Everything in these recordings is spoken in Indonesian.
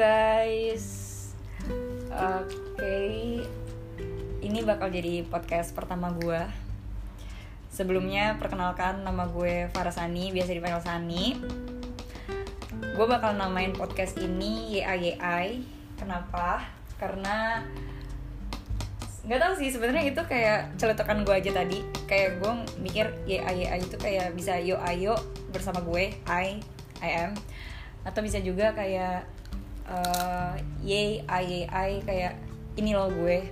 guys. Oke, ini bakal jadi podcast pertama gue. Sebelumnya perkenalkan nama gue Farasani, biasa dipanggil Sani. Gue bakal namain podcast ini YAYI. Kenapa? Karena nggak tahu sih sebenarnya itu kayak celetukan gue aja tadi. Kayak gue mikir YAYI itu kayak bisa yo ayo bersama gue, I, I am. Atau bisa juga kayak uh, yay I kayak ini loh gue.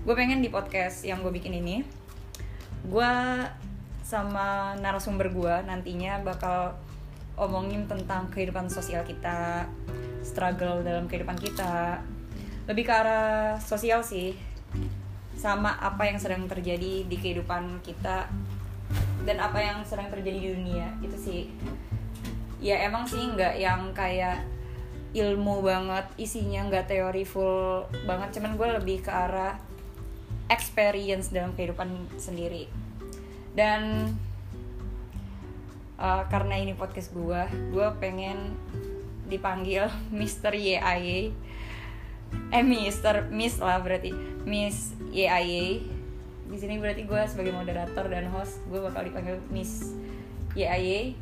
Gue pengen di podcast yang gue bikin ini gue sama narasumber gue nantinya bakal omongin tentang kehidupan sosial kita struggle dalam kehidupan kita. Lebih ke arah sosial sih sama apa yang sedang terjadi di kehidupan kita dan apa yang sedang terjadi di dunia itu sih. Ya emang sih nggak yang kayak ilmu banget isinya nggak teori full banget cuman gue lebih ke arah experience dalam kehidupan sendiri. Dan uh, karena ini podcast gue gue pengen dipanggil Mister YAY eh Mister Miss lah berarti. Miss YAY di sini berarti gue sebagai moderator dan host gue bakal dipanggil Miss YAY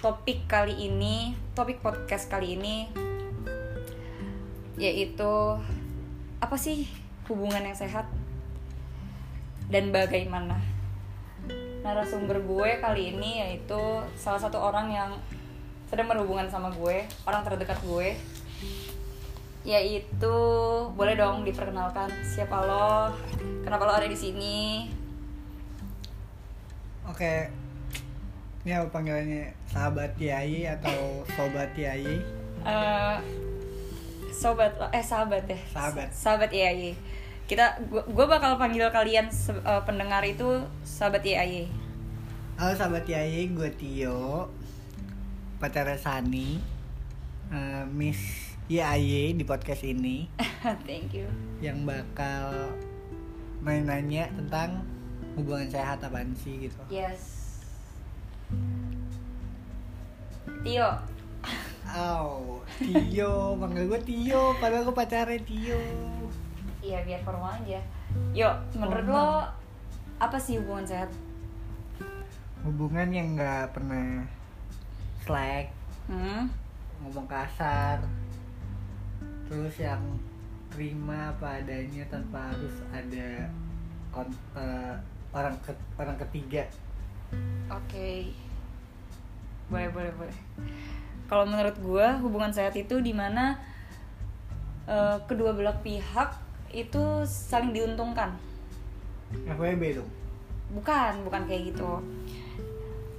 topik kali ini, topik podcast kali ini yaitu apa sih hubungan yang sehat dan bagaimana. Narasumber gue kali ini yaitu salah satu orang yang sedang berhubungan sama gue, orang terdekat gue. Yaitu boleh dong diperkenalkan siapa lo, kenapa lo ada di sini. Oke, ini apa panggilannya sahabat Yai atau sobat Yai? Uh, sobat eh sahabat ya. Sahabat. Sahabat Yai. Kita gue bakal panggil kalian uh, pendengar itu sahabat Yai. Halo sahabat Yai, gue Tio. Pacar Sani. Uh, Miss Yai di podcast ini. Thank you. Yang bakal nanya tentang hubungan sehat apaan sih gitu. Yes. Tio. Oh, Tio, manggil gue Tio, padahal gue pacarnya Tio. Iya biar formal aja. Yuk, menurut lo apa sih hubungan sehat? Hubungan yang nggak pernah slack, Hmm? ngomong kasar, terus yang terima apa adanya tanpa harus ada kon eh, orang ke orang ketiga. Oke. Boleh, boleh, boleh. Kalau menurut gue hubungan sehat itu di mana uh, kedua belah pihak itu saling diuntungkan. FWB dong. Bukan, bukan kayak gitu.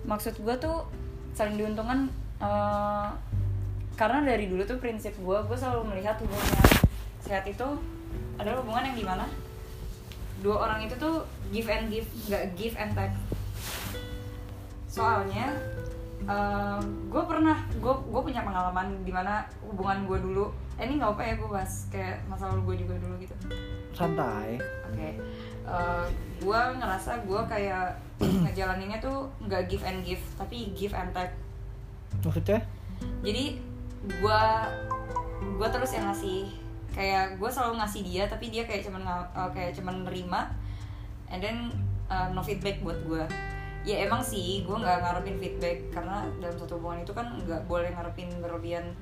Maksud gue tuh saling diuntungkan uh, karena dari dulu tuh prinsip gue, gue selalu melihat hubungan sehat itu adalah hubungan yang di mana dua orang itu tuh give and give, nggak give and take soalnya uh, gue pernah gue gue punya pengalaman di mana hubungan gue dulu eh, ini nggak apa ya gue bahas kayak masa lalu gue juga dulu gitu Santai. oke okay. uh, gue ngerasa gue kayak ngejalaninnya tuh nggak give and give tapi give and take Maksudnya? jadi gue gue terus yang ngasih kayak gue selalu ngasih dia tapi dia kayak cuman uh, kayak cuman nerima and then uh, no feedback buat gue ya emang sih gue nggak ngarepin feedback karena dalam satu hubungan itu kan nggak boleh ngarepin berlebihan.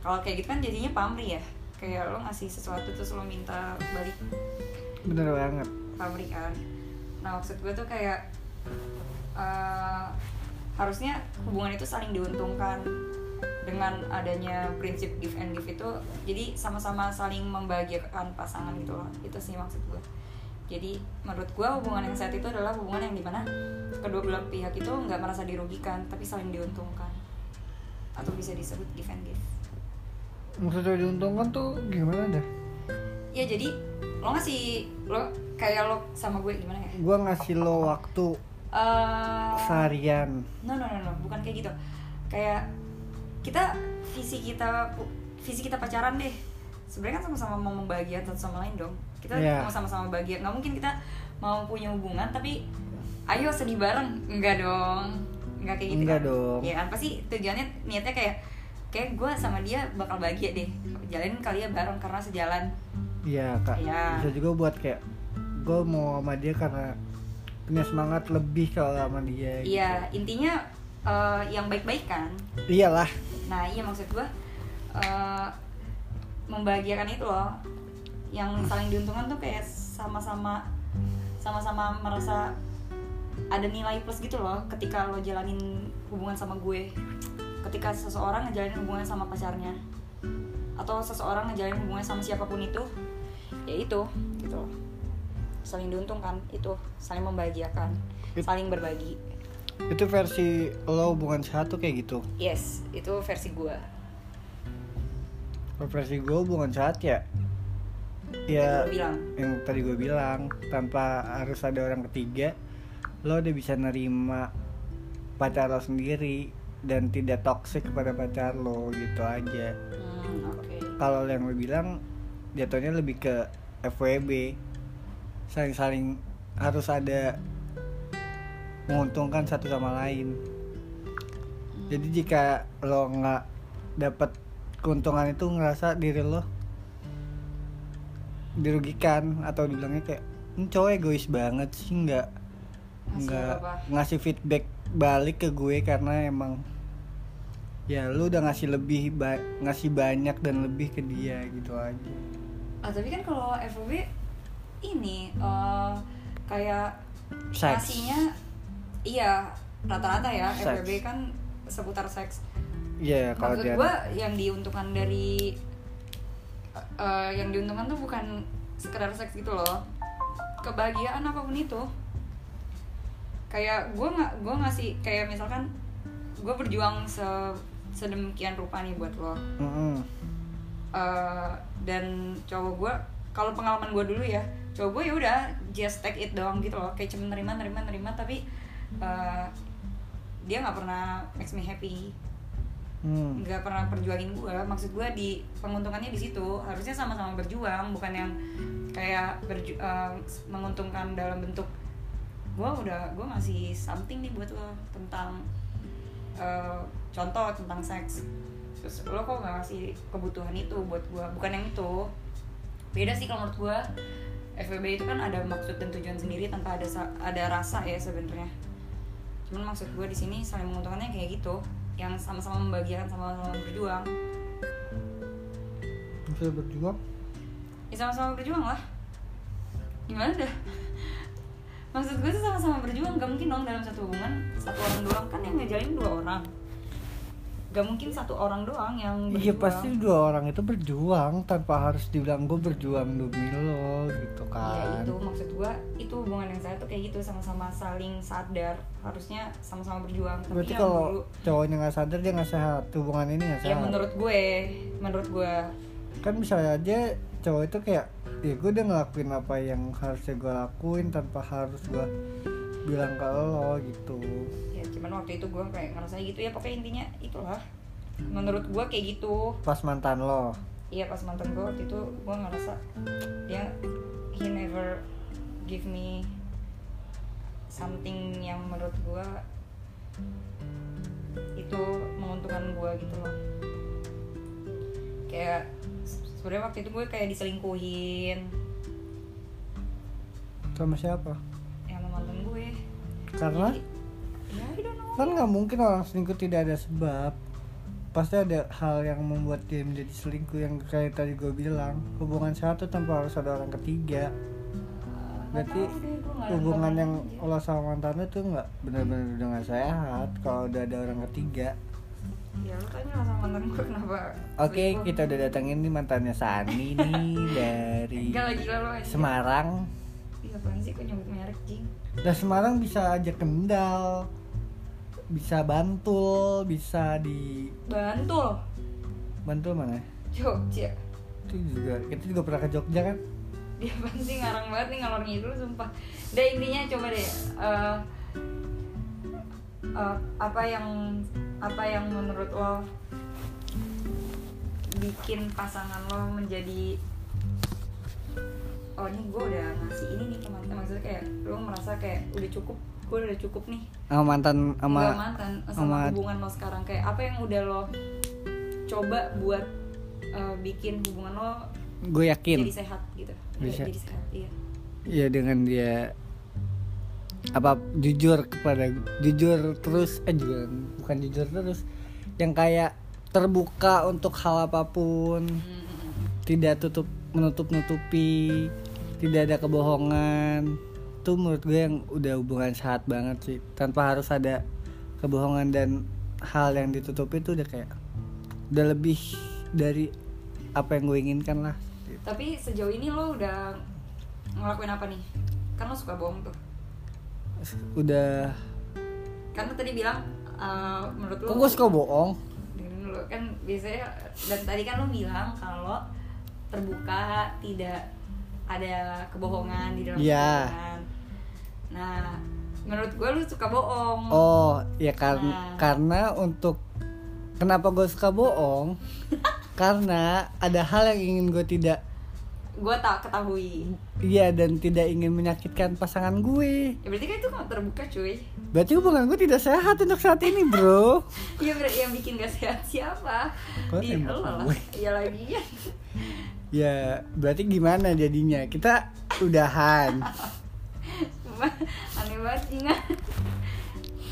Kalau kayak gitu kan jadinya pamrih ya. Kayak lo ngasih sesuatu terus lo minta balik. Bener banget. pamrih kan. Nah maksud gue tuh kayak uh, harusnya hubungan itu saling diuntungkan. Dengan adanya prinsip give and give itu jadi sama-sama saling membahagiakan pasangan gitu loh. Itu sih maksud gue jadi menurut gue hubungan yang sehat itu adalah hubungan yang di mana kedua belah pihak itu nggak merasa dirugikan tapi saling diuntungkan. Atau bisa disebut give and give. Maksudnya diuntungkan tuh gimana dah? ya jadi lo ngasih lo kayak lo sama gue gimana ya? Gue ngasih lo waktu Eh, seharian. no no no no bukan kayak gitu. Kayak kita visi kita visi kita pacaran deh sebenarnya kan sama-sama mau membahagiakan satu sama lain dong kita Iya. mau sama-sama bahagia nggak mungkin kita mau punya hubungan tapi ayo sedih bareng enggak dong enggak kayak gitu Enggak kan? dong. ya kan pasti tujuannya niatnya kayak kayak gue sama dia bakal bahagia deh jalanin kali ya bareng karena sejalan iya kak Iya. bisa juga buat kayak gue mau sama dia karena punya semangat lebih kalau sama dia gitu. iya intinya eh, yang baik-baik kan iyalah nah iya maksud gue eh, membahagiakan itu loh. Yang saling diuntungkan tuh kayak sama-sama sama-sama merasa ada nilai plus gitu loh ketika lo jalanin hubungan sama gue. Ketika seseorang ngejalanin hubungan sama pacarnya. Atau seseorang ngejalanin hubungan sama siapa pun itu ya itu gitu loh. Saling diuntungkan itu. Saling membahagiakan It- saling berbagi. Itu versi lo hubungan satu kayak gitu? Yes itu versi gue Versi gue hubungan sehat ya? Ya bilang. yang tadi gue bilang tanpa harus ada orang ketiga lo udah bisa nerima pacar lo sendiri dan tidak toksik kepada pacar lo gitu aja. Hmm, oke. Kalau yang lo bilang jatuhnya lebih ke FWB saling-saling harus ada menguntungkan satu sama lain. Jadi jika lo nggak dapat keuntungan itu ngerasa diri lo dirugikan atau dibilangnya kayak "Ini cowok egois banget sih nggak nggak ngasih feedback balik ke gue karena emang ya lu udah ngasih lebih ba- ngasih banyak dan lebih ke dia gitu aja Ah tapi kan kalau FWB ini eh, kayak Seks. ngasihnya iya rata-rata ya Seks. FWB kan seputar seks. Iya kalau Maksud dia gue yang diuntungkan dari eh, yang diuntungkan tuh bukan sekedar seks gitu loh. Kebahagiaan apa pun itu. Kayak gue nggak gue ngasih kayak misalkan gue berjuang se sedemikian rupa nih buat lo. Mm-mm. Eh, dan cowok gue kalau pengalaman gue dulu ya cowok gue ya udah just take it doang gitu loh kayak cuma nerima nerima nerima tapi eh, dia nggak pernah makes me happy Hmm. nggak pernah perjuangin gue maksud gue di penguntungannya di situ. Harusnya sama-sama berjuang bukan yang kayak berju- eh, menguntungkan dalam bentuk gue udah gue ngasih something nih buat lo tentang eh, contoh tentang seks. Terus lo kok nggak ngasih kebutuhan itu buat gue bukan yang itu. Beda sih kalau menurut gue FWB itu kan ada maksud dan tujuan sendiri tanpa ada ada rasa ya sebenarnya. Cuman maksud gue di sini saling menguntungkannya kayak gitu yang sama-sama membahagiakan sama-sama berjuang. Bisa berjuang? Ya sama-sama berjuang lah. Gimana dah? Maksud gue tuh sama-sama berjuang gak mungkin dong dalam satu hubungan satu orang doang. Kan yang ngejalin dua orang gak mungkin satu orang doang yang berjuang. Iya pasti dua orang itu berjuang tanpa harus dibilang gue berjuang demi lo gitu Iya kan. itu maksud gue itu hubungan yang saya tuh kayak gitu sama-sama saling sadar harusnya sama-sama berjuang. Tapi Berarti kalau dulu cowoknya nggak sadar dia nggak sehat hubungan ini nggak ya sehat. menurut gue menurut gue kan bisa aja cowok itu kayak ya gue udah ngelakuin apa yang harusnya gue lakuin tanpa harus gue bilang ke lo gitu. ya cuman waktu itu gue kayak ngerasa gitu ya pokoknya intinya itulah. Menurut gue kayak gitu. Pas mantan lo? Iya pas mantan gue waktu itu gue ngerasa dia he never give me something yang menurut gue itu menguntungkan gue gitu loh. Kayak sebenarnya waktu itu gue kayak diselingkuhin. Sama siapa? Ya sama mantan gue karena? Jadi, kan nggak mungkin orang selingkuh tidak ada sebab. Pasti ada hal yang membuat dia menjadi selingkuh yang kayak tadi gue bilang. Hubungan satu tanpa harus ada orang ketiga. Berarti hubungan yang lo sama mantan tuh nggak benar-benar udah nggak sehat kalau udah ada orang ketiga. Ya lu tanya sama mantan gue kenapa oke selingkuh. kita udah datengin nih mantannya Sani nih dari enggak lagi lo aja. Semarang. Iya apaan sih kok nyebut merek jing? Dan Semarang bisa aja Kendal bisa Bantul bisa di Bantul. Bantul mana? Jogja. Itu juga. Kita juga pernah ke Jogja kan? Dia pasti ngarang banget nih ngalor ngidul sumpah. Udah intinya coba deh eh, eh, apa yang apa yang menurut lo bikin pasangan lo menjadi oh ini gue udah ngasih ini nih ke mantan. Maksudnya kayak lo merasa kayak udah cukup gue udah cukup nih. Sama mantan Nggak sama mantan sama hubungan lo sekarang. Kayak apa yang udah lo coba buat uh, bikin hubungan lo gue yakin. jadi sehat gitu? Bisa. jadi sehat. iya. Ya dengan dia apa jujur kepada jujur terus eh juga bukan jujur terus yang kayak terbuka untuk hal apa pun. Tidak tutup menutup nutupi tidak ada kebohongan. Itu menurut gue yang udah hubungan sehat banget sih. Tanpa harus ada kebohongan dan hal yang ditutupi itu udah kayak udah lebih dari apa yang gue inginkan lah. Tapi sejauh ini lo udah ngelakuin apa nih? Kan lo suka bohong tuh. Udah kan lo tadi bilang uh, menurut lo kok gue suka bohong? Dulu. Kan biasanya dan tadi kan lo bilang kalau terbuka tidak ada kebohongan di dalam Iya. hubungan nah menurut gue lu suka bohong Oh, ya karena Nah. karena untuk kenapa gue suka bohong? karena ada hal yang ingin gue tidak gue tak ketahui iya dan tidak ingin menyakitkan pasangan gue. ya berarti kan itu kan terbuka cuy Berarti hubungan gue tidak sehat untuk saat ini, bro. Iya berarti yang bikin gak sehat siapa? Kok Di lo lah. Iya lagi ya. Ya, berarti gimana jadinya? Kita udahan. Aneh banget Jinga.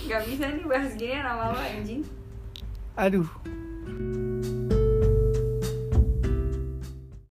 Gak bisa nih bahas gini lama-lama anjing. Aduh,